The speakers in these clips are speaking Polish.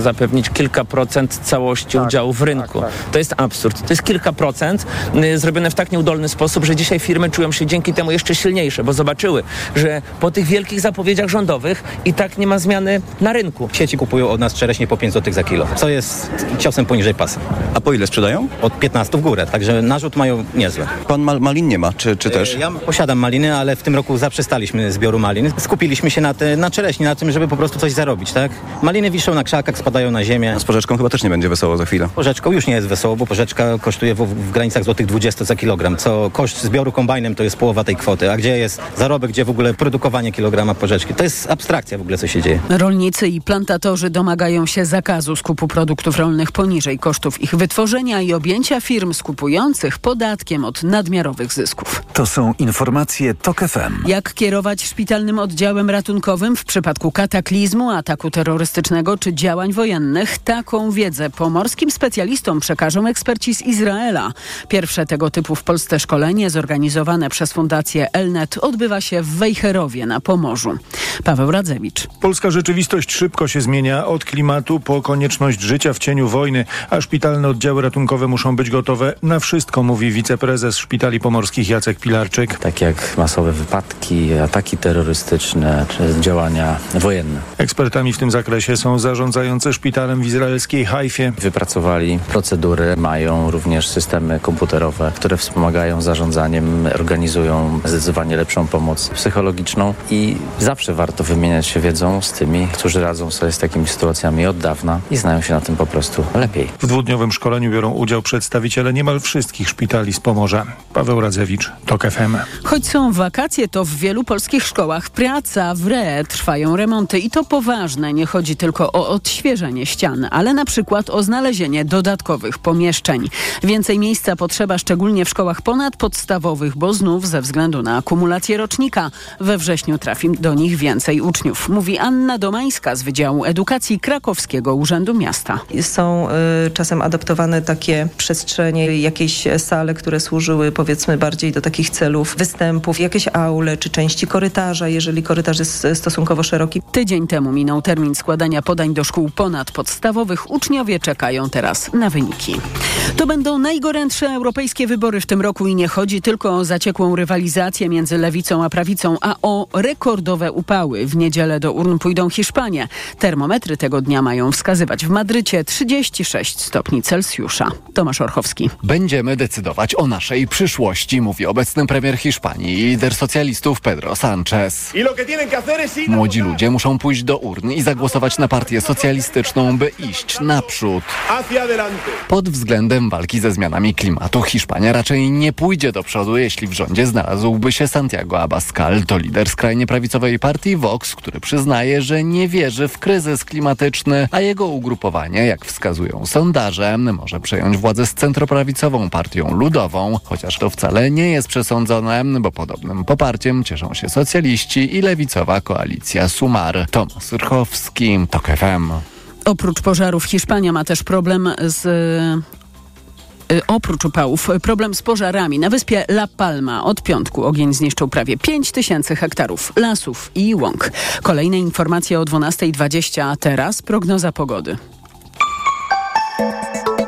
zapewnić kilka procent całości Tak, udziału w rynku. tak. To jest absurd. To jest kilka procent y, zrobione w tak nieudolny sposób, że dzisiaj firmy czują się dzięki temu jeszcze silniejsze, bo zobaczyły, że po tych wielkich zapowiedziach rządowych i tak nie ma zmiany na rynku. Sieci kupują od nas czereśnie po 5 zł za kilo, co jest ciosem poniżej pasa. A po ile sprzedają? Od 15 w górę, także narzut mają niezły. Pan mal, malin nie ma, czy, czy też? Ja posiadam maliny, ale w tym roku zaprzestaliśmy zbioru malin. Skupiliśmy się na, te, na czereśni, na tym, żeby po prostu coś zarobić, tak? Maliny wiszą na krzakach, spadają na ziemię. Z porzeczką chyba też nie będzie wesoło za chwilę. Porzeczką już nie jest wesoło, bo porzeczka kosztuje w, w granicach złotych 20 za kilogram, co koszt zbioru kombajnem to jest połowa tej kwoty. A gdzie jest zarobek, gdzie w ogóle produkowanie kilograma porzeczki? To jest abstrakcja w ogóle, co się dzieje. Rolnicy i plantatorzy domagają się zakazu skupu produktów rolnych poniżej kosztów ich wytworzenia i objęcia firm skupujących podatkiem od nadmiarowych zysków. To są informacje TOK FM. Jak kierować szpitalnym oddziałem ratunkowym w przypadku kataklizmu, ataku terrorystycznego czy działań wojennych? Taką wiedzę pomorskim specjalistom przekażą eksperci z Izraela. Pierwsze tego typu w Polsce szkolenie zorganizowane przez Fundację Elnet odbywa się w Wejherowie na Pomorzu. Paweł Radzewicz. Polska rzeczywistość szybko się zmienia od klimatu po konieczność życia w cieniu wojny, a szpitalne oddziały ratunkowe muszą być gotowe na wszystko, mówi wiceprezes Szpitali Pomorskich Jacek Pilarczyk. takie jak masowe wypadki, ataki terrorystyczne czy działania wojenne. Ekspertami w tym zakresie są zarządzający szpitalem w izraelskiej Hajfie. Wypracowali procedury, mają również systemy komputerowe, które wspomagają zarządzaniem, organizują zdecydowanie lepszą pomoc psychologiczną i zawsze warto wymieniać się wiedzą z tymi, którzy radzą sobie z takimi sytuacjami od dawna i znają się na tym po prostu lepiej. W dwudniowym szkoleniu biorą udział przedstawiciele niemal wszystkich szpitali z Pomorza. Paweł Radzewicz, TOK FM. Choć są wakacje, to w wielu polskich szkołach praca w RE trwają remonty i to poważne. Nie chodzi tylko o odświeżenie ścian, ale na przykład o znalezienie dodatkowych pomieszczeń. Więcej miejsca potrzeba szczególnie w szkołach ponadpodstawowych, bo znów ze względu na akumulację rocznika we wrześniu trafi do nich więcej uczniów. Mówi Anna Domańska z Wydziału Edukacji Krakowskiego Urzędu Miasta. Są y, czasem adaptowane takie przestrzenie, jakieś sale, które służyły powiedzmy bardziej do takich celów występów, jakieś aule czy części korytarza, jeżeli korytarz jest stosunkowo szeroki. Tydzień temu minął termin składania podań do szkół ponadpodstawowych. Uczniowie czekają teraz na wyniki. To będą najgorętsze europejskie wybory w tym roku i nie chodzi tylko o zaciekłą rywalizację między lewicą a prawicą, a o rekordowe upały. W niedzielę do urn pójdą Hiszpanie. Termometry tego dnia mają wskazywać w Madrycie 36 stopni Celsjusza. Tomasz Orchowski. Będziemy decydować o naszej przyszłości, mówi obecny premier Hiszpanii i lider socjalistów Pedro Sánchez. Młodzi ludzie muszą pójść do urn i zagłosować na partię socjalistyczną, by iść naprzód. Pod względem walki ze zmianami klimatu Hiszpania raczej nie pójdzie do przodu, jeśli w rządzie znalazłby się Santiago Abascal. To lider skrajnie prawicowej partii Vox, który przyznaje, że nie wierzy w kryzys klimatyczny, a jego ugrupowanie, jak wskazują sondaże, może przejąć władzę z centroprawicową partią ludową, chociaż to wcale nie jest przesądzone, bo podobnym poparciem cieszą się socjaliści i lewicowa koalicja Sumar. Tomasz Rchowski, TOK FM. Oprócz pożarów Hiszpania ma też problem z y, oprócz upałów, problem z pożarami. Na wyspie La Palma od piątku ogień zniszczył prawie 5 tysięcy hektarów lasów i łąk. Kolejne informacje o 12.20, a teraz prognoza pogody.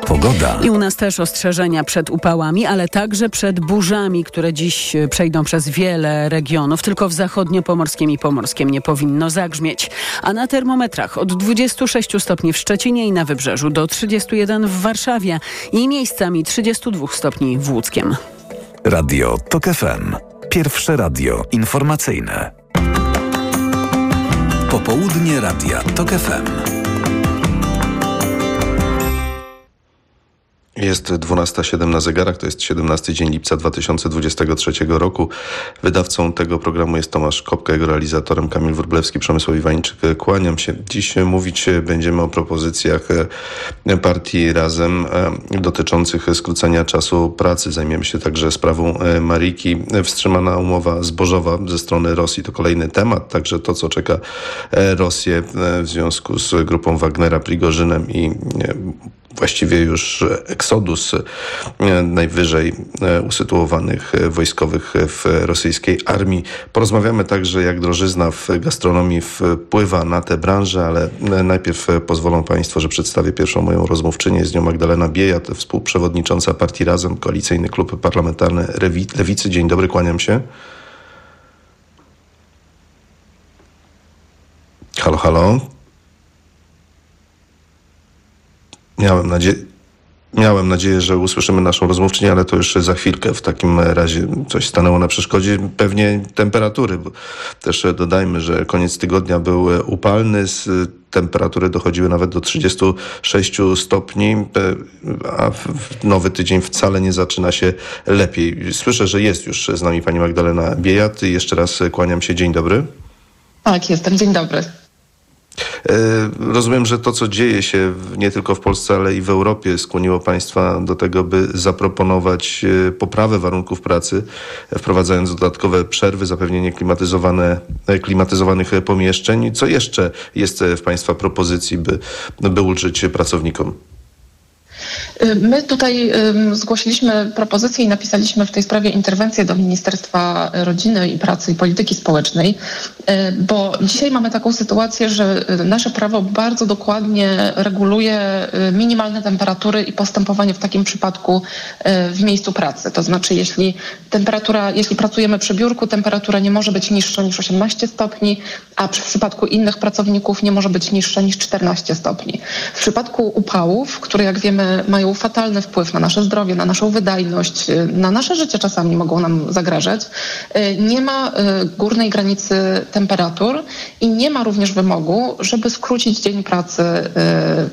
Pogoda. I u nas też ostrzeżenia przed upałami, ale także przed burzami, które dziś e, przejdą przez wiele regionów. Tylko w zachodnio-pomorskim i pomorskim nie powinno zagrzmieć. A na termometrach od 26 stopni w Szczecinie i na Wybrzeżu do 31 w Warszawie i miejscami 32 stopni w Łódzkiem. Radio TOK FM. Pierwsze radio informacyjne. Popołudnie Radia TOK FM. Jest 12.07 na zegarach, to jest 17 dzień lipca 2023 roku. Wydawcą tego programu jest Tomasz Kopka, jego realizatorem Kamil Wróblewski, Przemysław Iwańczyk. Kłaniam się. Dziś mówić będziemy o propozycjach partii Razem dotyczących skrócenia czasu pracy. Zajmiemy się także sprawą Mariki. Wstrzymana umowa zbożowa ze strony Rosji to kolejny temat, także to, co czeka Rosję w związku z grupą Wagnera, Prigorzynem i właściwie już eksodus e, najwyżej e, usytuowanych e, wojskowych w rosyjskiej armii. Porozmawiamy także, jak drożyzna w gastronomii wpływa na tę branżę, ale najpierw pozwolą Państwo, że przedstawię pierwszą moją rozmówczynię. Jest nią Magdalena Biejat, współprzewodnicząca partii Razem, Koalicyjny Klub Parlamentarny Lewicy. Dzień dobry, kłaniam się. Halo, halo. Miałem nadzieję. Miałem nadzieję, że usłyszymy naszą rozmówczynię, ale to już za chwilkę. W takim razie coś stanęło na przeszkodzie. Pewnie temperatury, też dodajmy, że koniec tygodnia był upalny. Temperatury dochodziły nawet do 36 stopni, a nowy tydzień wcale nie zaczyna się lepiej. Słyszę, że jest już z nami pani Magdalena Biejat. Jeszcze raz kłaniam się. Dzień dobry. Tak, jestem. Dzień dobry. E, rozumiem, że to, co dzieje się nie tylko w Polsce, ale i w Europie, skłoniło Państwa do tego, by zaproponować e, poprawę warunków pracy, wprowadzając dodatkowe przerwy, zapewnienie klimatyzowane, e, klimatyzowanych pomieszczeń. Co jeszcze jest w Państwa propozycji, by, by ulżyć pracownikom? My tutaj zgłosiliśmy propozycję i napisaliśmy w tej sprawie interwencję do Ministerstwa Rodziny i Pracy i Polityki Społecznej, bo dzisiaj mamy taką sytuację, że y, nasze prawo bardzo dokładnie reguluje minimalne temperatury i postępowanie w takim przypadku w miejscu pracy. To znaczy, jeśli temperatura, jeśli pracujemy przy biurku, temperatura nie może być niższa niż 18 stopni, a w przypadku innych pracowników nie może być niższa niż 14 stopni. W przypadku upałów, które jak wiemy mają fatalny wpływ na nasze zdrowie, na naszą wydajność, na nasze życie czasami mogą nam zagrażać. Nie ma górnej granicy temperatur i nie ma również wymogu, żeby skrócić dzień pracy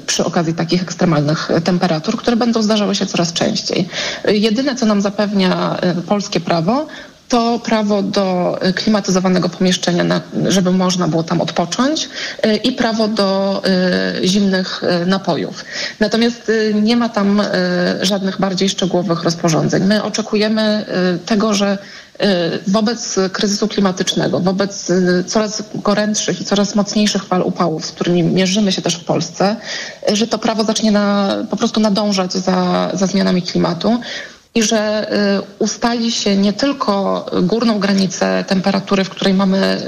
przy okazji takich ekstremalnych temperatur, które będą zdarzały się coraz częściej. Jedyne, co nam zapewnia polskie prawo, to prawo do klimatyzowanego pomieszczenia, żeby można było tam odpocząć y, i prawo do y, zimnych y, napojów. Natomiast nie ma tam żadnych bardziej szczegółowych rozporządzeń. My oczekujemy tego, że wobec kryzysu klimatycznego, wobec coraz gorętszych i coraz mocniejszych fal upałów, z którymi mierzymy się też w Polsce, że to prawo zacznie na, po prostu nadążać za, za zmianami klimatu i że y, ustali się nie tylko górną granicę temperatury, w której mamy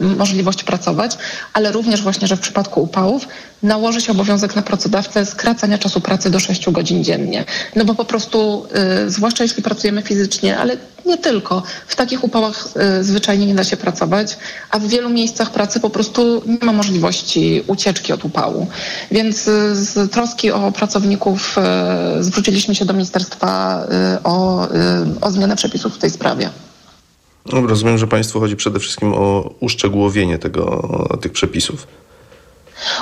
y, możliwość pracować, ale również właśnie, że w przypadku upałów nałoży się obowiązek na pracodawcę skracania czasu pracy do 6 godzin dziennie. No bo po prostu, y, zwłaszcza jeśli pracujemy fizycznie, ale nie tylko. W takich upałach y, zwyczajnie nie da się pracować, a w wielu miejscach pracy po prostu nie ma możliwości ucieczki od upału. Więc y, z troski o pracowników zwróciliśmy się do ministerstwa o, o zmianę przepisów w tej sprawie. No, rozumiem, że Państwu chodzi przede wszystkim o uszczegółowienie tego, tych przepisów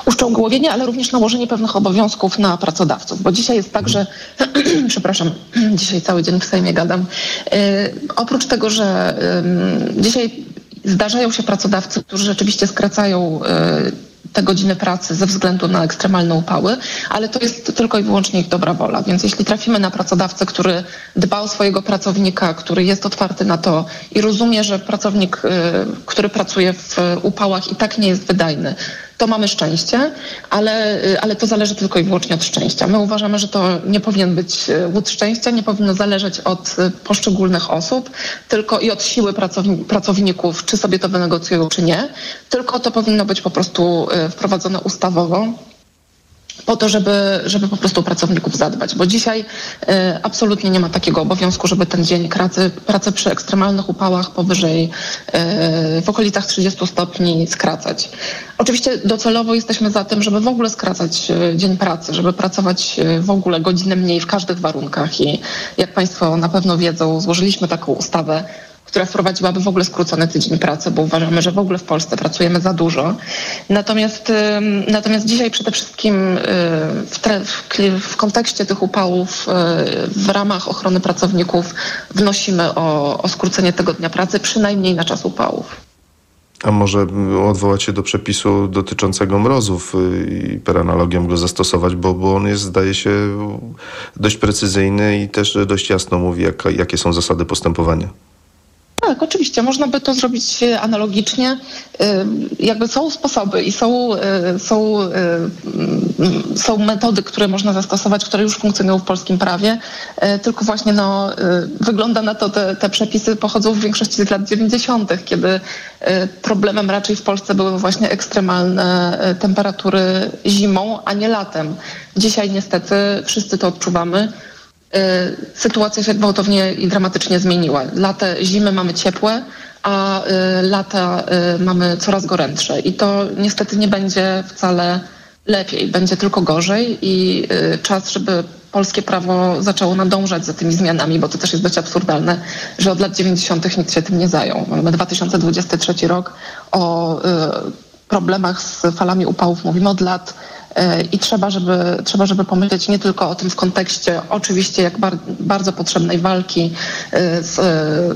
uszczegółowienie, ale również nałożenie pewnych obowiązków na pracodawców, bo dzisiaj jest tak, że przepraszam, dzisiaj cały dzień w Sejmie gadam. Yy, oprócz tego, że yy, dzisiaj zdarzają się pracodawcy, którzy rzeczywiście skracają yy, te godziny pracy ze względu na ekstremalne upały, ale to jest tylko i wyłącznie ich dobra wola. Więc jeśli trafimy na pracodawcę, który dba o swojego pracownika, który jest otwarty na to i rozumie, że pracownik, który pracuje w upałach i tak nie jest wydajny, to mamy szczęście, ale, y, ale to zależy tylko i wyłącznie od szczęścia. My uważamy, że to nie powinien być y, łód szczęścia, nie powinno zależeć od y, poszczególnych osób, tylko i od siły pracowników, czy sobie to wynegocjują, czy nie, tylko to powinno być po prostu wprowadzone ustawowo po to, żeby, żeby po prostu pracowników zadbać, bo dzisiaj y, absolutnie nie ma takiego obowiązku, żeby ten dzień pracy, pracy przy ekstremalnych upałach powyżej y, w okolicach 30 stopni skracać. Oczywiście docelowo jesteśmy za tym, żeby w ogóle skracać y, dzień pracy, żeby pracować w ogóle godzinę mniej w każdych warunkach i jak Państwo na pewno wiedzą, złożyliśmy taką ustawę która wprowadziłaby w ogóle skrócony tydzień pracy, bo uważamy, że w ogóle w Polsce pracujemy za dużo. Natomiast, natomiast dzisiaj przede wszystkim y, w, w, kontekście tych upałów y, w ramach ochrony pracowników wnosimy o, o skrócenie tego dnia pracy przynajmniej na czas upałów. A może odwołać się do przepisu dotyczącego mrozów y, i per analogiam go zastosować, bo, bo on jest, zdaje się, dość precyzyjny i też dość jasno mówi, jak, jakie są zasady postępowania. Tak, oczywiście. Można by to zrobić e, analogicznie. E, jakby są sposoby i są, e, są są metody, które można zastosować, które już funkcjonują w polskim prawie, tylko właśnie no, wygląda na to, te, te przepisy pochodzą w większości z lat 90., kiedy problemem raczej w Polsce były właśnie ekstremalne temperatury zimą, a nie latem. Dzisiaj niestety wszyscy to odczuwamy. Sytuacja się gwałtownie i dramatycznie zmieniła. Lata, zimy mamy ciepłe, a lata mamy coraz gorętsze i to niestety nie będzie wcale lepiej, będzie tylko gorzej i czas, żeby polskie prawo zaczęło nadążać za tymi zmianami, bo to też jest dość absurdalne, że od lat 90. nikt się tym nie zajął. Mamy 2023 rok, o problemach z falami upałów mówimy od lat i trzeba żeby, trzeba, żeby pomyśleć nie tylko o tym w kontekście oczywiście jak bar bardzo potrzebnej walki z,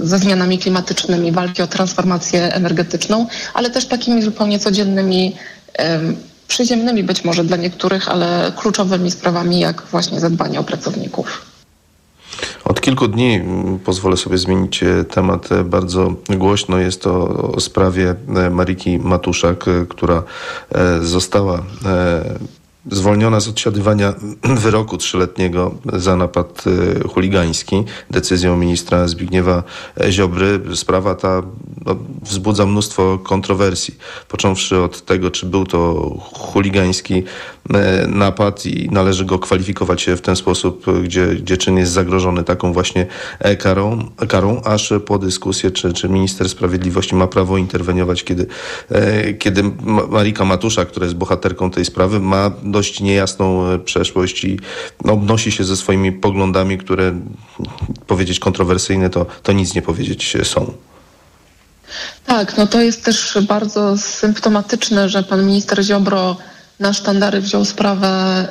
ze zmianami klimatycznymi, walki o transformację energetyczną, ale też takimi zupełnie codziennymi przyziemnymi być może dla niektórych, ale kluczowymi sprawami, jak właśnie zadbanie o pracowników. Od kilku dni pozwolę sobie zmienić temat bardzo głośno. Jest to o sprawie Mariki Matuszak, która została zwolniona z odsiadywania wyroku trzyletniego za napad chuligański decyzją ministra Zbigniewa Ziobry. Sprawa ta no, wzbudza mnóstwo kontrowersji, począwszy od tego, czy był to chuligański napad i należy go kwalifikować w ten sposób, gdzie, gdzie czyn jest zagrożony taką właśnie karą, karą aż po dyskusję, czy, czy minister sprawiedliwości ma prawo interweniować, kiedy, kiedy Marika Matusza, która jest bohaterką tej sprawy, ma dość niejasną przeszłość i obnosi się ze swoimi poglądami, które powiedzieć kontrowersyjne, to, to nic nie powiedzieć są. Tak, no to jest też bardzo symptomatyczne, że pan minister Ziobro na sztandary wziął sprawę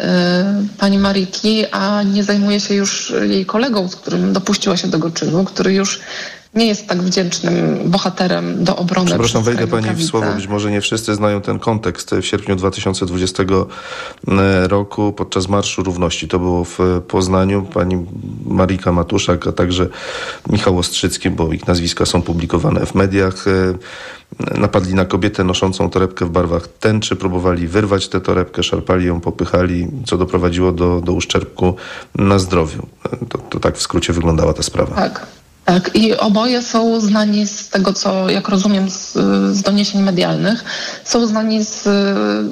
y, pani Mariki, a nie zajmuje się już jej kolegą, z którym dopuściła się tego czynu, który już nie jest tak wdzięcznym bohaterem do obrony. Przepraszam, wejdę pani w słowo. Być może nie wszyscy znają ten kontekst. W sierpniu 2020 roku podczas Marszu Równości, to było w Poznaniu, pani Marika Matuszak, a także Michał Ostrzycki, bo ich nazwiska są publikowane w mediach, napadli na kobietę noszącą torebkę w barwach tęczy, próbowali wyrwać tę torebkę, szarpali ją, popychali, co doprowadziło do, do uszczerbku na zdrowiu. To, to tak w skrócie wyglądała ta sprawa. Tak. Tak, i oboje są znani z tego, co jak rozumiem z, z doniesień medialnych, są znani z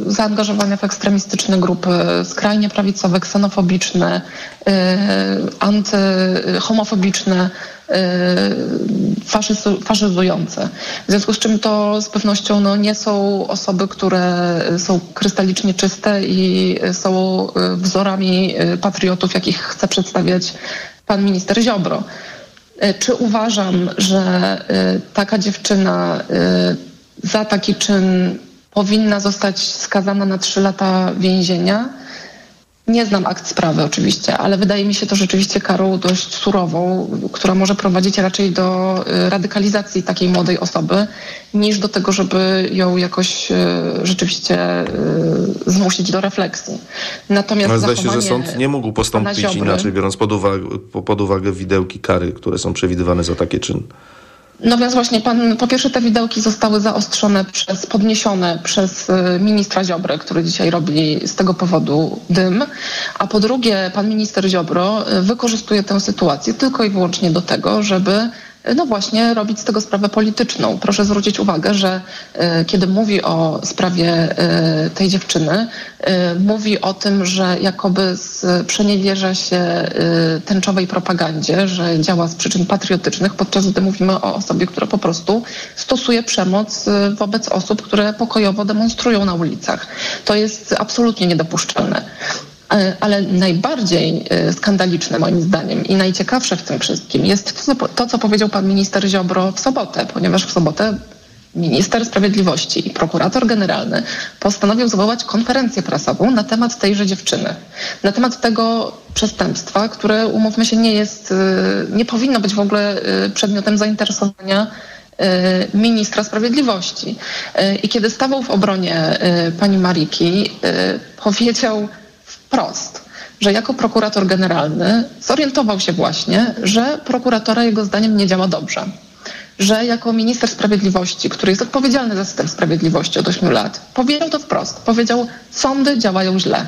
zaangażowania w ekstremistyczne grupy skrajnie prawicowe, ksenofobiczne, yy, antyhomofobiczne, yy, faszyzujące. W związku z czym to z pewnością no, nie są osoby, które są krystalicznie czyste i są wzorami patriotów, jakich chce przedstawiać pan minister Ziobro. Czy uważam, że taka dziewczyna za taki czyn powinna zostać skazana na trzy lata więzienia? Nie znam akt sprawy oczywiście, ale wydaje mi się to rzeczywiście karą dość surową, która może prowadzić raczej do radykalizacji takiej młodej osoby, niż do tego, żeby ją jakoś rzeczywiście zmusić do refleksji. Natomiast no, zdaje się, że sąd nie mógł postąpić inaczej, biorąc pod uwagę, pod uwagę widełki kary, które są przewidywane za takie czyny. No więc właśnie pan, po pierwsze te widełki zostały zaostrzone przez, podniesione przez ministra Ziobrę, który dzisiaj robi z tego powodu dym, a po drugie pan minister Ziobro wykorzystuje tę sytuację tylko i wyłącznie do tego, żeby no właśnie robić z tego sprawę polityczną. Proszę zwrócić uwagę, że y, kiedy mówi o sprawie y, tej dziewczyny, y, mówi o tym, że jakoby przeniewierza się tęczowej propagandzie, że działa z przyczyn patriotycznych, podczas gdy mówimy o osobie, która po prostu stosuje przemoc wobec osób, które pokojowo demonstrują na ulicach. To jest absolutnie niedopuszczalne. Ale najbardziej skandaliczne moim zdaniem i najciekawsze w tym wszystkim jest to, co powiedział pan minister Ziobro w sobotę, ponieważ w sobotę minister sprawiedliwości i prokurator generalny postanowił zwołać konferencję prasową na temat tejże dziewczyny. Na temat tego przestępstwa, które umówmy się nie jest, nie powinno być w ogóle przedmiotem zainteresowania ministra sprawiedliwości. I kiedy stawał w obronie pani Mariki, powiedział wprost, że jako prokurator generalny zorientował się właśnie, że prokuratora jego zdaniem nie działa dobrze. Że jako minister sprawiedliwości, który jest odpowiedzialny za system sprawiedliwości od 8 lat, powiedział to wprost. Powiedział, sądy działają źle.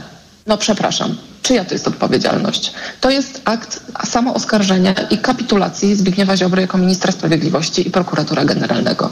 No przepraszam, czyja to jest odpowiedzialność? To jest akt samooskarżenia i kapitulacji Zbigniewa Ziobry jako ministra sprawiedliwości i prokuratora generalnego.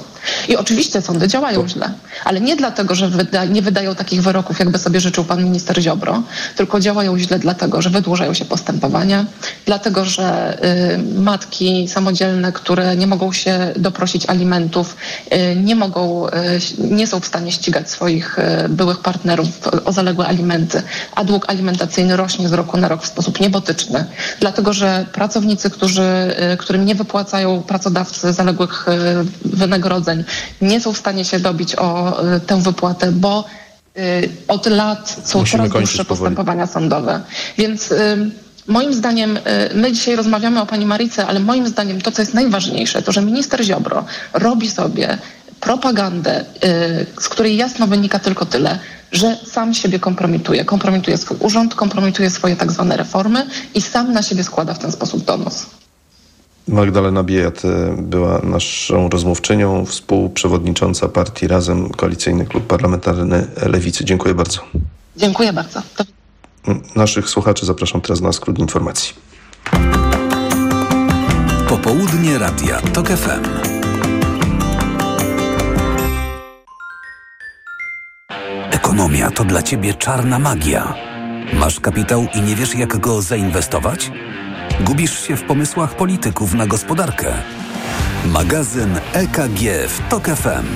I oczywiście sądy działają źle, ale nie dlatego, że wyda nie wydają takich wyroków, jakby sobie życzył pan minister Ziobro, tylko działają źle dlatego, że wydłużają się postępowania, dlatego, że y, matki samodzielne, które nie mogą się doprosić alimentów, y, nie mogą, y, nie są w stanie ścigać swoich y, byłych partnerów o zaległe alimenty, a dług alimentacyjny rośnie z roku na rok w sposób niebotyczny, dlatego że pracownicy, którzy, y, którym nie wypłacają pracodawcy zaległych y, nie są w stanie się dobić o y, tę wypłatę, bo od lat są Musimy coraz dłuższe powoli. postępowania sądowe. Więc moim zdaniem, my dzisiaj rozmawiamy o pani Marice, ale moim zdaniem to, co jest najważniejsze, to, że minister Ziobro robi sobie propagandę, z której jasno wynika tylko tyle, że sam siebie kompromituje. Kompromituje swój urząd, kompromituje swoje tak zwane reformy i sam na siebie składa w ten sposób donos. Magdalena Biejat e, była naszą rozmówczynią, współprzewodnicząca partii Razem, Koalicyjny Klub Parlamentarny Lewicy. Dziękuję bardzo. Dziękuję bardzo. Do Naszych słuchaczy zapraszam teraz na skrót informacji. Popołudnie Radia TOK FM. Ekonomia to dla Ciebie czarna magia. Masz kapitał i nie wiesz jak go zainwestować? Gubisz się w pomysłach polityków na gospodarkę? Magazyn EKG w TOK FM.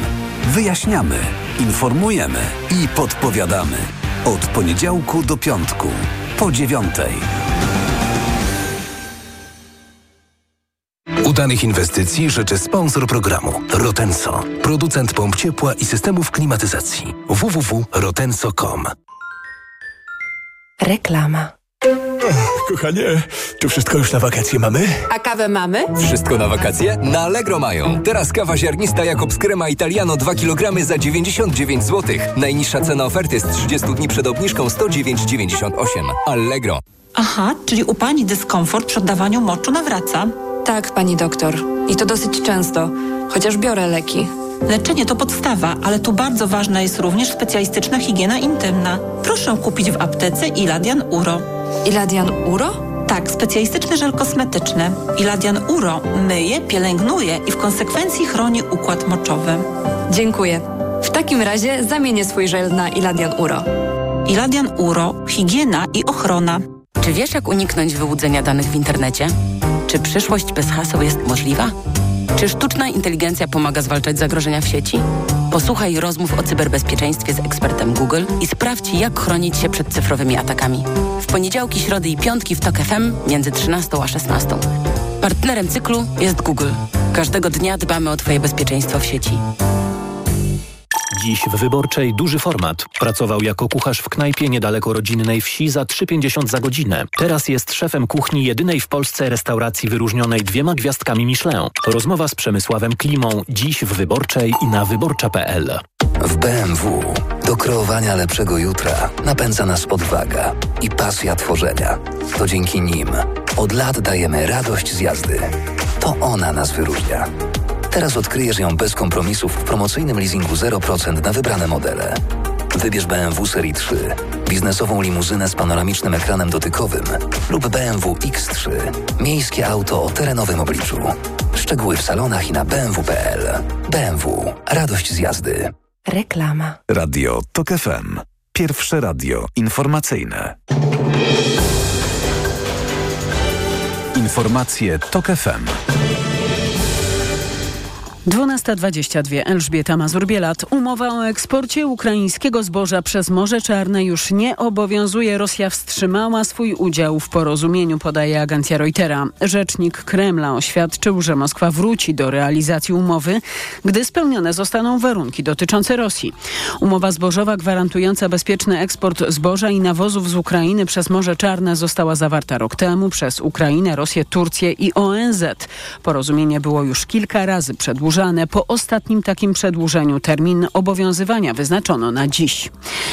Wyjaśniamy, informujemy i podpowiadamy. Od poniedziałku do piątku, po dziewiątej. Udanych inwestycji życzy sponsor programu Rotenso, producent pomp ciepła i systemów klimatyzacji. www.rotenso.com Reklama. Kochanie, czy wszystko już na wakacje mamy? A kawę mamy? Wszystko na wakacje? Na Allegro mają. Teraz kawa ziarnista Jakobs Crema Italiano 2 kg za 99 zł. Najniższa cena oferty z 30 dni przed obniżką 109,98. Allegro. Aha, czyli u pani dyskomfort przy oddawaniu moczu nawraca? Tak, pani doktor. I to dosyć często, chociaż biorę leki. Leczenie to podstawa, ale tu bardzo ważna jest również specjalistyczna higiena intymna. Proszę kupić w aptece Iladian Uro. Iladian Uro? Tak, specjalistyczny żel kosmetyczny. Iladian Uro myje, pielęgnuje i w konsekwencji chroni układ moczowy. Dziękuję. W takim razie zamienię swój żel na Iladian Uro. Iladian Uro, higiena i ochrona. Czy wiesz, jak uniknąć wyłudzenia danych w internecie? Czy przyszłość bez haseł jest możliwa? Czy sztuczna inteligencja pomaga zwalczać zagrożenia w sieci? Posłuchaj rozmów o cyberbezpieczeństwie z ekspertem Google i sprawdź, jak chronić się przed cyfrowymi atakami. W poniedziałki, środy i piątki w TOK FM między 13 a 16. Partnerem cyklu jest Google. Każdego dnia dbamy o Twoje bezpieczeństwo w sieci. Dziś w Wyborczej duży format. Pracował jako kucharz w knajpie niedaleko rodzinnej wsi za 3,50 za godzinę. Teraz jest szefem kuchni jedynej w Polsce restauracji wyróżnionej dwiema gwiazdkami Michelin. Rozmowa z Przemysławem Klimą dziś w Wyborczej i na wyborcza.pl. W BMW do kreowania lepszego jutra napędza nas odwaga i pasja tworzenia. To dzięki nim od lat dajemy radość z jazdy. To ona nas wyróżnia. Teraz odkryjesz ją bez kompromisów w promocyjnym leasingu 0% na wybrane modele. Wybierz BMW Serii 3, biznesową limuzynę z panoramicznym ekranem dotykowym lub BMW X3, miejskie auto o terenowym obliczu. Szczegóły w salonach i na bmw.pl. BMW. Radość z jazdy. Reklama. Radio TOK FM. Pierwsze radio informacyjne. Informacje TOK FM. 12.22 Elżbieta Mazur-Bielat. Umowa o eksporcie ukraińskiego zboża przez Morze Czarne już nie obowiązuje. Rosja wstrzymała swój udział w porozumieniu, podaje agencja Reutera. Rzecznik Kremla oświadczył, że Moskwa wróci do realizacji umowy, gdy spełnione zostaną warunki dotyczące Rosji. Umowa zbożowa gwarantująca bezpieczny eksport zboża i nawozów z Ukrainy przez Morze Czarne została zawarta rok temu przez Ukrainę, Rosję, Turcję i ONZ. Porozumienie było już kilka razy przedłużone. Po ostatnim takim przedłużeniu termin obowiązywania wyznaczono na dziś.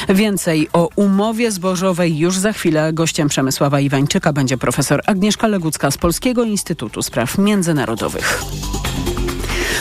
Więcej o umowie zbożowej już za chwilę. Gościem Przemysława Iwańczyka będzie profesor Agnieszka Legucka z Polskiego Instytutu Spraw Międzynarodowych.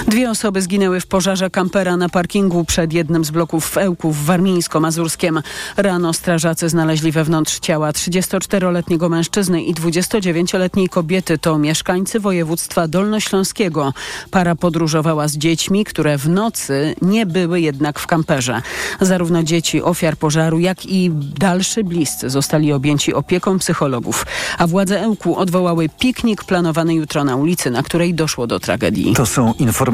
Dwie osoby zginęły w pożarze kampera na parkingu przed jednym z bloków w Ełku w Warmińsko-Mazurskiem. Rano strażacy znaleźli wewnątrz ciała 34-letniego mężczyzny i 29-letniej kobiety. To mieszkańcy województwa dolnośląskiego. Para podróżowała z dziećmi, które w nocy nie były jednak w kamperze. Zarówno dzieci ofiar pożaru, jak i dalszy bliscy zostali objęci opieką psychologów. A władze Ełku odwołały piknik planowany jutro na ulicy, na której doszło do tragedii. To są informacje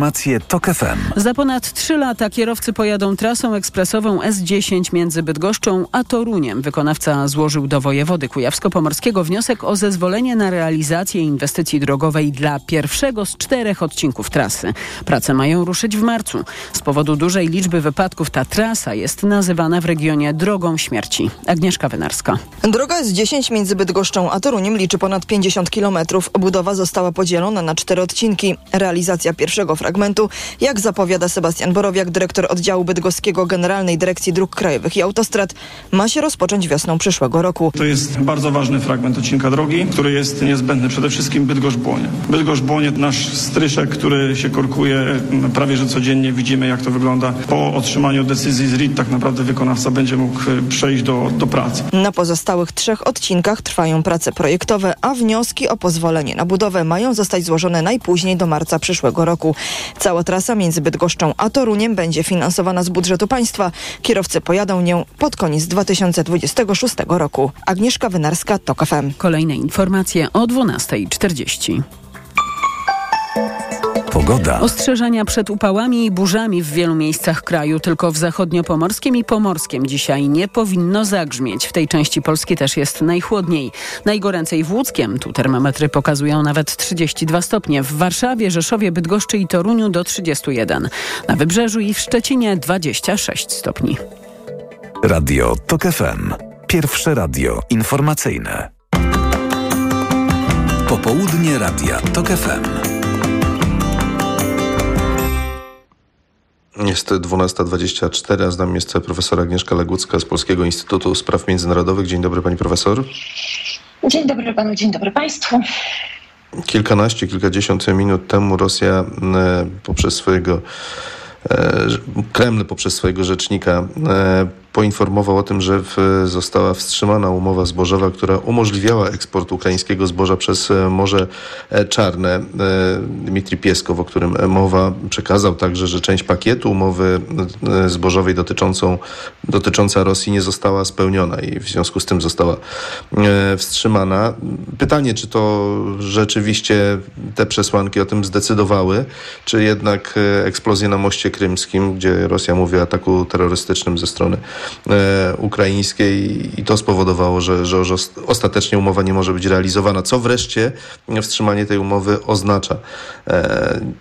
TOK FM. Za ponad trzy lata kierowcy pojadą trasą ekspresową S10 między Bydgoszczą a Toruniem. Wykonawca złożył do wojewody kujawsko-pomorskiego wniosek o zezwolenie na realizację inwestycji drogowej dla pierwszego z czterech odcinków trasy. Prace mają ruszyć w marcu. Z powodu dużej liczby wypadków ta trasa jest nazywana w regionie drogą śmierci. Agnieszka Wynarska. Droga S10 między Bydgoszczą a Toruniem liczy ponad 50 km. Budowa została podzielona na cztery odcinki. Realizacja pierwszego fragmentu, jak zapowiada Sebastian Borowiak, dyrektor oddziału bydgoskiego Generalnej Dyrekcji Dróg Krajowych i Autostrad, ma się rozpocząć wiosną przyszłego roku. To jest bardzo ważny fragment odcinka drogi, który jest niezbędny przede wszystkim Bydgoszcz-Błonie. Bydgoszcz-Błonie, nasz stryszek, który się korkuje prawie że codziennie. Widzimy jak to wygląda. Po otrzymaniu decyzji z RIT tak naprawdę wykonawca będzie mógł przejść do, do pracy. Na pozostałych trzech odcinkach trwają prace projektowe, a wnioski o pozwolenie na budowę mają zostać złożone najpóźniej do marca przyszłego roku. Cała trasa między Bydgoszczą a Toruniem będzie finansowana z budżetu państwa. Kierowcy pojadą nią pod koniec 2026 roku. Agnieszka Wynarska, TOK FM. Kolejne informacje o 12.40. Pogoda. Ostrzeżenia przed upałami i burzami w wielu miejscach kraju, tylko w zachodniopomorskim i pomorskim dzisiaj nie powinno zagrzmieć. W tej części Polski też jest najchłodniej. Najgoręcej w Łódzkiem, tu termometry pokazują nawet 32 stopnie. W Warszawie, Rzeszowie, Bydgoszczy i Toruniu do 31. Na Wybrzeżu i w Szczecinie 26 stopni. Radio TOK FM. Pierwsze radio informacyjne. Popołudnie Radia TOK FM. Jest 12.24, a z nami jest profesor Agnieszka Legucka z Polskiego Instytutu Spraw Międzynarodowych. Dzień dobry pani profesor. Dzień dobry panu, dzień dobry państwu. Kilkanaście, kilkadziesiąt minut temu Rosja poprzez swojego Kreml poprzez swojego rzecznika poinformował o tym, że została wstrzymana umowa zbożowa, która umożliwiała eksport ukraińskiego zboża przez Morze Czarne. Dmitrij Pieskow, o którym mowa, przekazał także, że część pakietu umowy zbożowej dotyczącą, dotycząca Rosji nie została spełniona i w związku z tym została wstrzymana. Pytanie, czy to rzeczywiście te przesłanki o tym zdecydowały, czy jednak eksplozje na moście krymskim, gdzie Rosja mówi o ataku terrorystycznym ze strony ukraińskiej i to spowodowało, że, że, że ostatecznie umowa nie może być realizowana. Co wreszcie wstrzymanie tej umowy oznacza?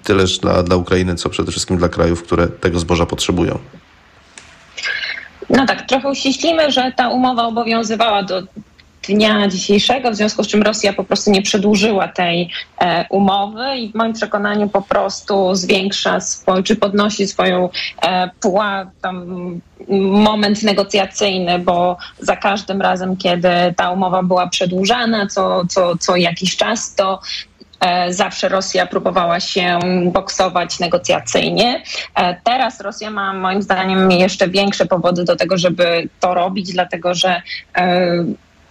Tyleż dla, dla Ukrainy, co przede wszystkim dla krajów, które tego zboża potrzebują. No tak, trochę uściślimy, że ta umowa obowiązywała do dnia dzisiejszego, w związku z czym Rosja po prostu nie przedłużyła tej e, umowy i w moim przekonaniu po prostu zwiększa swój, czy podnosi swoją e, tam moment negocjacyjny, bo za każdym razem, kiedy ta umowa była przedłużana co, co, co jakiś czas, to Zawsze Rosja próbowała się boksować negocjacyjnie. Teraz Rosja ma moim zdaniem jeszcze większe powody do tego, żeby to robić, dlatego że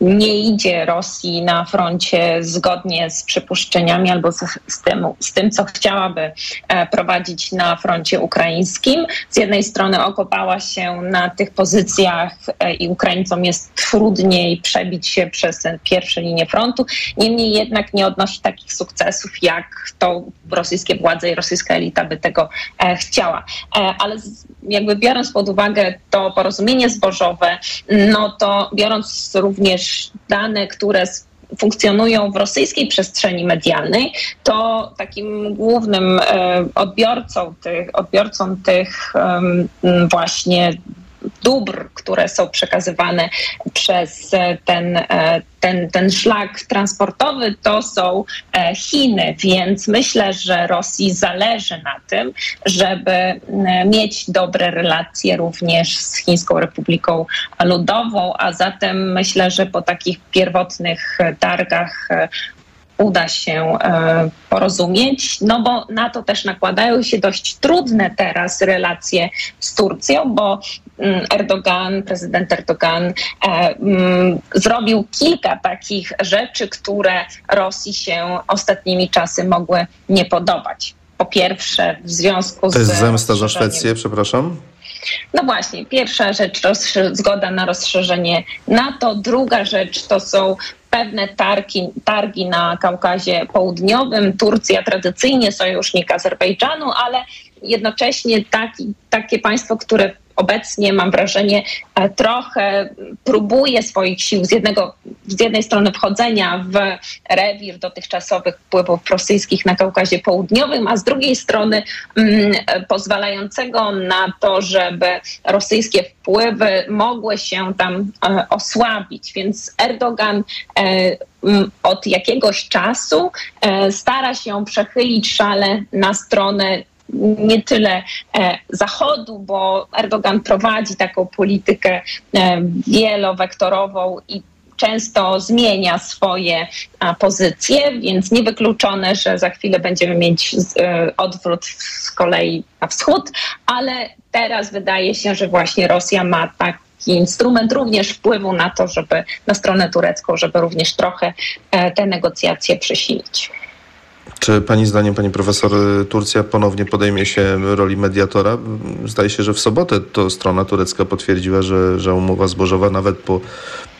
nie idzie Rosji na froncie zgodnie z przypuszczeniami albo z, z, tym, z tym, co chciałaby prowadzić na froncie ukraińskim. Z jednej strony okopała się na tych pozycjach i Ukraińcom jest trudniej przebić się przez tę pierwszą linię frontu. Niemniej jednak nie odnosi takich sukcesów, jak to rosyjskie władze i rosyjska elita by tego chciała. Ale jakby biorąc pod uwagę to porozumienie zbożowe, no to biorąc również dane, które funkcjonują w rosyjskiej przestrzeni medialnej, to takim głównym odbiorcą tych, odbiorcą tych właśnie dóbr, które są przekazywane przez ten, ten, ten szlak transportowy, to są Chiny, więc myślę, że Rosji zależy na tym, żeby mieć dobre relacje również z Chińską Republiką Ludową, a zatem myślę, że po takich pierwotnych targach uda się porozumieć, no bo na to też nakładają się dość trudne teraz relacje z Turcją, bo mm, Erdogan, prezydent Erdogan mm, zrobił kilka takich rzeczy, które Rosji się ostatnimi czasy mogły nie podobać. Po pierwsze, w związku z. To jest zemsta za Szwecję, przepraszam? No właśnie, pierwsza rzecz zgoda na rozszerzenie NATO, druga rzecz to są pewne targi, targi na Kaukazie Południowym. Turcja tradycyjnie sojusznik Azerbejdżanu, ale jednocześnie taki, takie państwo, które obecnie, mam wrażenie, e, trochę próbuje swoich sił z, jednego, z jednej strony wchodzenia w rewir dotychczasowych wpływów rosyjskich na Kaukazie Południowym, a z drugiej strony mm, pozwalającego na to, żeby rosyjskie wpływy mogły się tam e, osłabić. Więc Erdogan e, od jakiegoś czasu stara się przechylić szale na stronę nie tyle e, Zachodu, bo Erdogan prowadzi taką politykę e, wielowektorową i często zmienia swoje pozycje, więc niewykluczone, że za chwilę będziemy mieć e, odwrót z kolei na wschód, ale teraz wydaje się, że właśnie Rosja ma taki instrument również wpływu na to, żeby na stronę turecką, żeby również trochę te negocjacje przesilić. Czy Pani zdaniem, Pani Profesor, Turcja ponownie podejmie się roli mediatora? Zdaje się, że w sobotę to strona turecka potwierdziła, że, że umowa zbożowa nawet po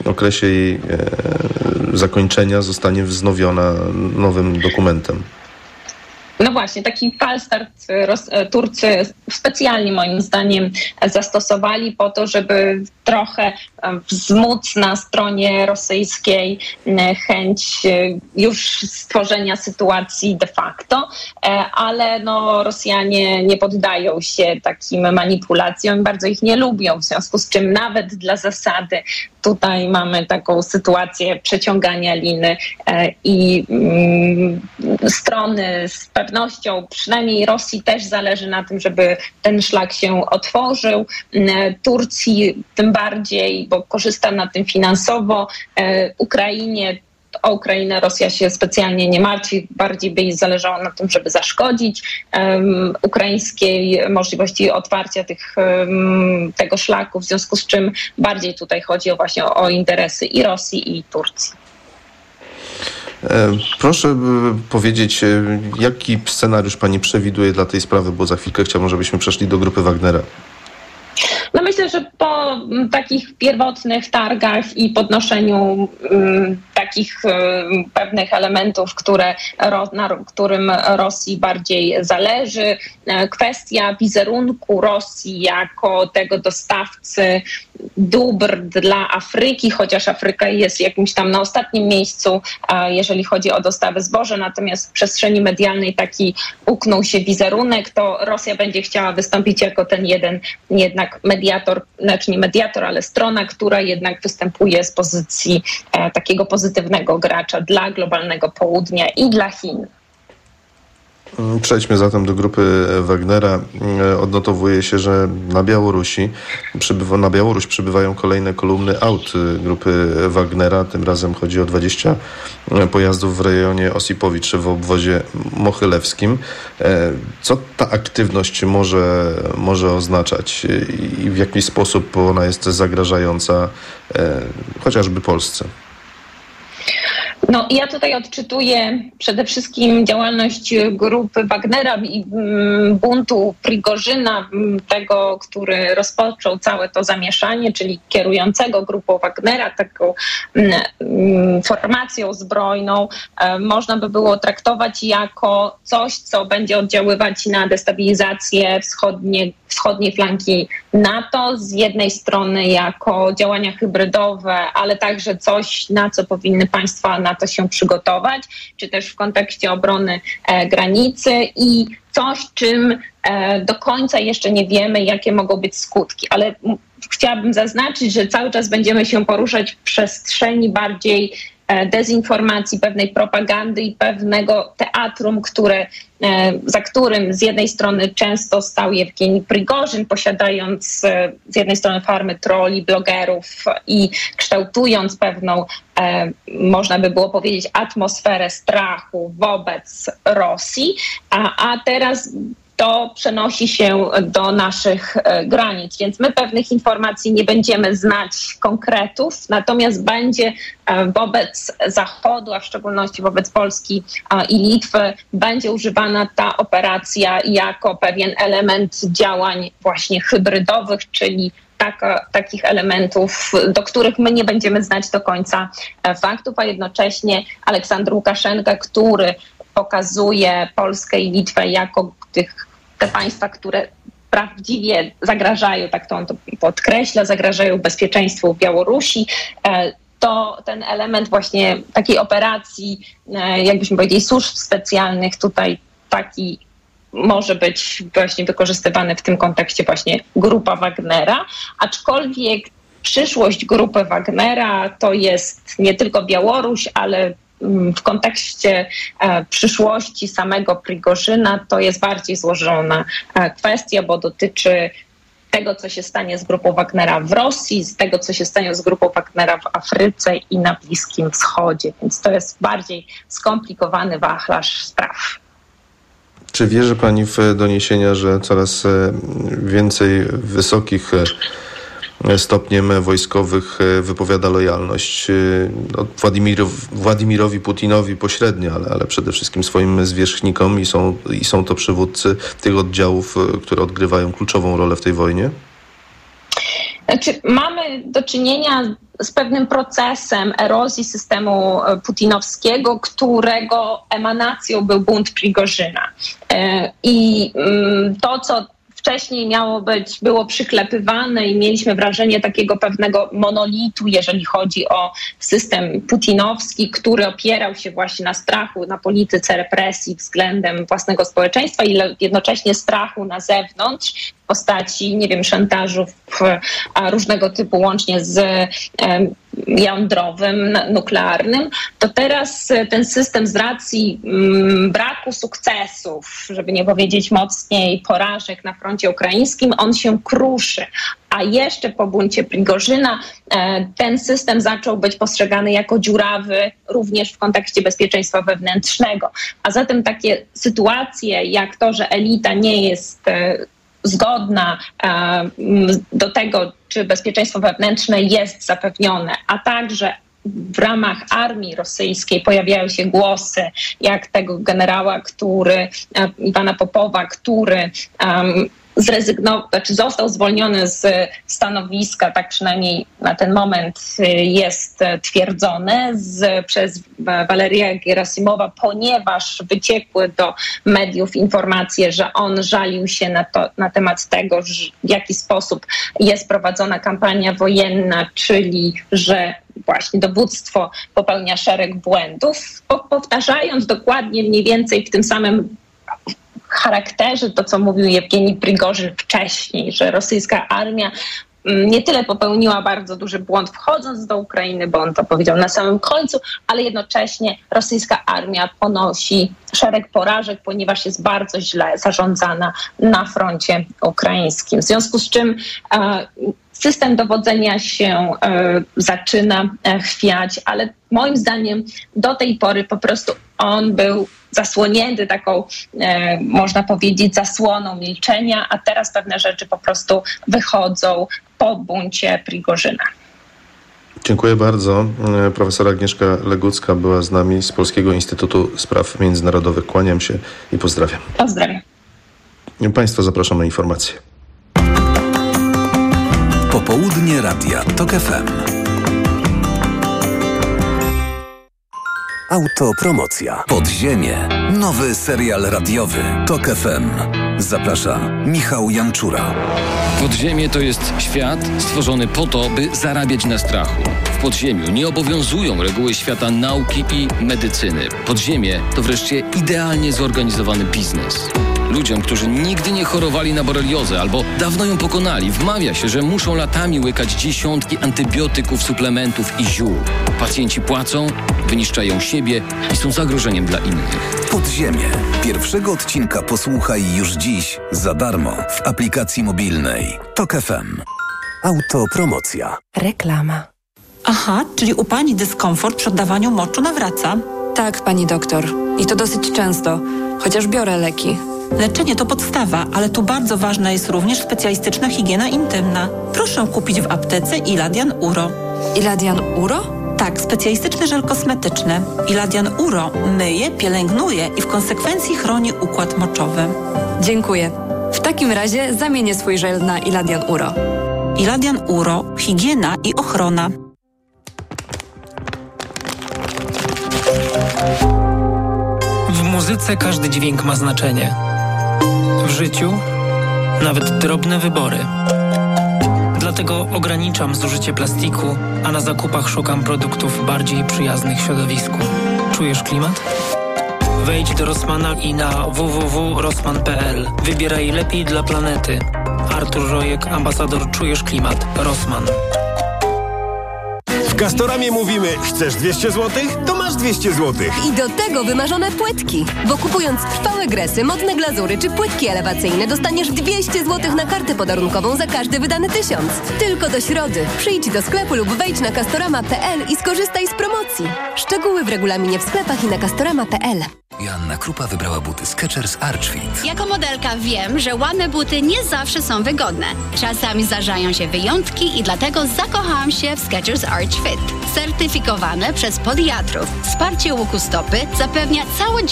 okresie jej e, zakończenia zostanie wznowiona nowym dokumentem. No właśnie, taki falstart Turcy specjalnie moim zdaniem zastosowali po to, żeby trochę wzmóc na stronie rosyjskiej chęć e, już stworzenia sytuacji de facto, e, ale no, Rosjanie nie poddają się takim manipulacjom, bardzo ich nie lubią, w związku z czym nawet dla zasady tutaj mamy taką sytuację przeciągania liny e, i mm, strony z pewnością, przynajmniej Rosji też zależy na tym, żeby ten szlak się otworzył. Turcji tym bardziej, bo korzysta na tym finansowo. E, Ukrainie o Ukrainę Rosja się specjalnie nie martwi, bardziej by jej zależało na tym, żeby zaszkodzić um, ukraińskiej możliwości otwarcia tych, um, tego szlaku, w związku z czym bardziej tutaj chodzi o właśnie o, o interesy i Rosji i Turcji. E, proszę powiedzieć, e, jaki scenariusz Pani przewiduje dla tej sprawy, bo za chwilkę chciałbym, żebyśmy przeszli do grupy Wagnera. No myślę, że po mm, takich pierwotnych targach i podnoszeniu um, takich um, pewnych elementów, które, na którym Rosji bardziej zależy, e, kwestia wizerunku Rosji jako tego dostawcy dóbr dla Afryki, chociaż Afryka jest jakimś tam na ostatnim miejscu, jeżeli chodzi o dostawy zboża, natomiast w przestrzeni medialnej taki uknął się wizerunek, to Rosja będzie chciała wystąpić jako ten jeden jednak mediator, znaczy nie mediator, ale strona, która jednak występuje z pozycji e, takiego pozytywnego gracza dla globalnego południa i dla Chin. Przejdźmy zatem do grupy Wagnera. Odnotowuje się, że na Białorusi przybywa, na Białoruś przybywają kolejne kolumny aut grupy Wagnera. Tym razem chodzi o 20 pojazdów w rejonie Osipowicz w obwozie mochylewskim. Co ta aktywność może, może oznaczać i w jaki sposób ona jest zagrażająca chociażby Polsce? No ja tutaj odczytuję przede wszystkim działalność grupy Wagnera i mm, buntu Prigorzyna, mm, tego, który rozpoczął całe to zamieszanie, czyli kierującego grupą Wagnera, taką mm, formacją zbrojną, e, można by było traktować jako coś, co będzie oddziaływać na destabilizację wschodnie, wschodniej flanki NATO, z jednej strony jako działania hybrydowe, ale także coś, na co powinny państwa NATO się przygotować, czy też w kontekście obrony e, granicy i coś, czym e, do końca jeszcze nie wiemy, jakie mogą być skutki, ale chciałabym zaznaczyć, że cały czas będziemy się poruszać w przestrzeni bardziej dezinformacji, pewnej propagandy i pewnego teatrum, które za którym z jednej strony często stał Jewgeni Prigorzyn, posiadając z jednej strony farmy troli, blogerów i kształtując pewną, można by było powiedzieć, atmosferę strachu wobec Rosji, a, a teraz to przenosi się do naszych e, granic. Więc my pewnych informacji nie będziemy znać konkretów, natomiast będzie e, wobec Zachodu, a w szczególności wobec Polski i Litwy, będzie używana ta operacja jako pewien element działań właśnie hybrydowych, czyli taka, takich elementów, do których my nie będziemy znać do końca e, faktów, a jednocześnie Aleksandr Łukaszenka, który pokazuje Polskę i Litwę jako tych te państwa, które prawdziwie zagrażają, tak to on to podkreśla, zagrażają bezpieczeństwu Białorusi, e, to ten element właśnie takiej operacji, e, jakbyśmy powiedzieli, służb specjalnych tutaj taki może być właśnie wykorzystywany w tym kontekście właśnie grupa Wagnera, aczkolwiek przyszłość grupy Wagnera to jest nie tylko Białoruś, ale w kontekście e, przyszłości samego Prigorzyna to jest bardziej złożona e, kwestia, bo dotyczy tego, co się stanie z grupą Wagnera w Rosji, z tego, co się stanie z grupą Wagnera w Afryce i na Bliskim Wschodzie. Więc to jest bardziej skomplikowany wachlarz spraw. Czy wierzy Pani w doniesienia, że coraz e, więcej wysokich stopniem wojskowych e, wypowiada lojalność e, no, Władimirowi, Władimirowi Putinowi pośrednio, ale, ale przede wszystkim swoim zwierzchnikom i są, i są to przywódcy tych oddziałów, e, które odgrywają kluczową rolę w tej wojnie? Znaczy, mamy do czynienia z pewnym procesem erozji systemu putinowskiego, którego emanacją był bunt Prigorzyna. I mm, to, co wcześniej miało być, było przyklepywane i mieliśmy wrażenie takiego pewnego monolitu, jeżeli chodzi o system putinowski, który opierał się właśnie na strachu, na polityce represji względem własnego społeczeństwa i jednocześnie strachu na zewnątrz postaci, nie wiem, szantażów różnego typu, łącznie z jądrowym, nuklearnym, to teraz e, ten system z racji mm, braku sukcesów, żeby nie powiedzieć mocniej porażek na froncie ukraińskim, on się kruszy. A jeszcze po buncie Prigorzyna e, ten system zaczął być postrzegany jako dziurawy również w kontekście bezpieczeństwa wewnętrznego. A zatem takie sytuacje jak to, że elita nie jest e, zgodna do tego, czy bezpieczeństwo wewnętrzne jest zapewnione, a także w ramach armii rosyjskiej pojawiają się głosy, jak tego generała, który, Iwana Popowa, który um, zrezygnował, znaczy został zwolniony z stanowiska, tak przynajmniej na ten moment y, jest twierdzone z, przez Walerię Gerasimowa, ponieważ wyciekły do mediów informacje, że on żalił się na, to, na temat tego, w jaki sposób jest prowadzona kampania wojenna, czyli że właśnie dowództwo popełnia szereg błędów, powtarzając dokładnie mniej więcej w tym samym charakterze to, co mówił Jewgeni Prigorzyn wcześniej, że rosyjska armia mm, nie tyle popełniła bardzo duży błąd wchodząc do Ukrainy, bo on to powiedział na samym końcu, ale jednocześnie rosyjska armia ponosi szereg porażek, ponieważ jest bardzo źle zarządzana na froncie ukraińskim. W związku z czym e, system dowodzenia się e, zaczyna e, chwiać, ale moim zdaniem do tej pory po prostu on był zasłonięty taką, e, można powiedzieć, zasłoną milczenia, a teraz pewne rzeczy po prostu wychodzą po buncie Prigorzyna. Dziękuję bardzo. E, profesor Agnieszka Legucka była z nami z Polskiego Instytutu Spraw Międzynarodowych. Kłaniam się i pozdrawiam. Pozdrawiam. Państwa zapraszam na informacje. Popołudnie Radia TOK FM. Autopromocja. Podziemie. Nowy serial radiowy. Tok FM. Zaprasza Michał Janczura. Podziemie to jest świat stworzony po to, by zarabiać na strachu. W podziemiu nie obowiązują reguły świata nauki i medycyny. Podziemie to wreszcie idealnie zorganizowany biznes. Ludziom, którzy nigdy nie chorowali na boreliozę albo dawno ją pokonali, wmawia się, że muszą latami łykać dziesiątki antybiotyków, suplementów i ziół. Pacjenci płacą, wyniszczają siebie i są zagrożeniem dla innych. Podziemie. Pierwszego odcinka posłuchaj już dziś za darmo w aplikacji mobilnej TOK FM. Autopromocja. Reklama. Aha, czyli u pani dyskomfort przy oddawaniu moczu nawraca? Tak, pani doktor. I to dosyć często, chociaż biorę leki. Leczenie to podstawa, ale tu bardzo ważna jest również specjalistyczna higiena intymna. Proszę kupić w aptece Iladian Uro. Iladian Uro? Tak, specjalistyczny żel kosmetyczny. Iladian Uro myje, pielęgnuje i w konsekwencji chroni układ moczowy. Dziękuję. W takim razie zamienię swój żel na Iladian Uro. Iladian Uro, higiena i ochrona. W muzyce każdy dźwięk ma znaczenie. W życiu nawet drobne wybory. Dlatego ograniczam zużycie plastiku, a na zakupach szukam produktów bardziej przyjaznych środowisku. Czujesz klimat? Wejdź do Rossmana i na www.rossman.pl. Wybieraj lepiej dla planety. Artur Rojek, ambasador Czujesz Klimat. Rossmann. Castoramie mówimy, chcesz 200 zł? To masz 200 zł. I do tego wymarzone płytki. Bo kupując trwałe gresy, modne glazury czy płytki elewacyjne dostaniesz 200 zł na kartę podarunkową za każdy wydany tysiąc. Tylko do środy. Przyjdź do sklepu lub wejdź na castorama.pl i skorzystaj z promocji. Szczegóły w regulaminie w sklepach i na castorama.pl. Joanna Krupa wybrała buty Skechers Archfit. Jako modelka wiem, że ładne buty nie zawsze są wygodne. Czasami zdarzają się wyjątki i dlatego zakochałam się w Skechers Arch Fit. Certyfikowane przez podiatrów. Wsparcie łuku stopy zapewnia całodzienny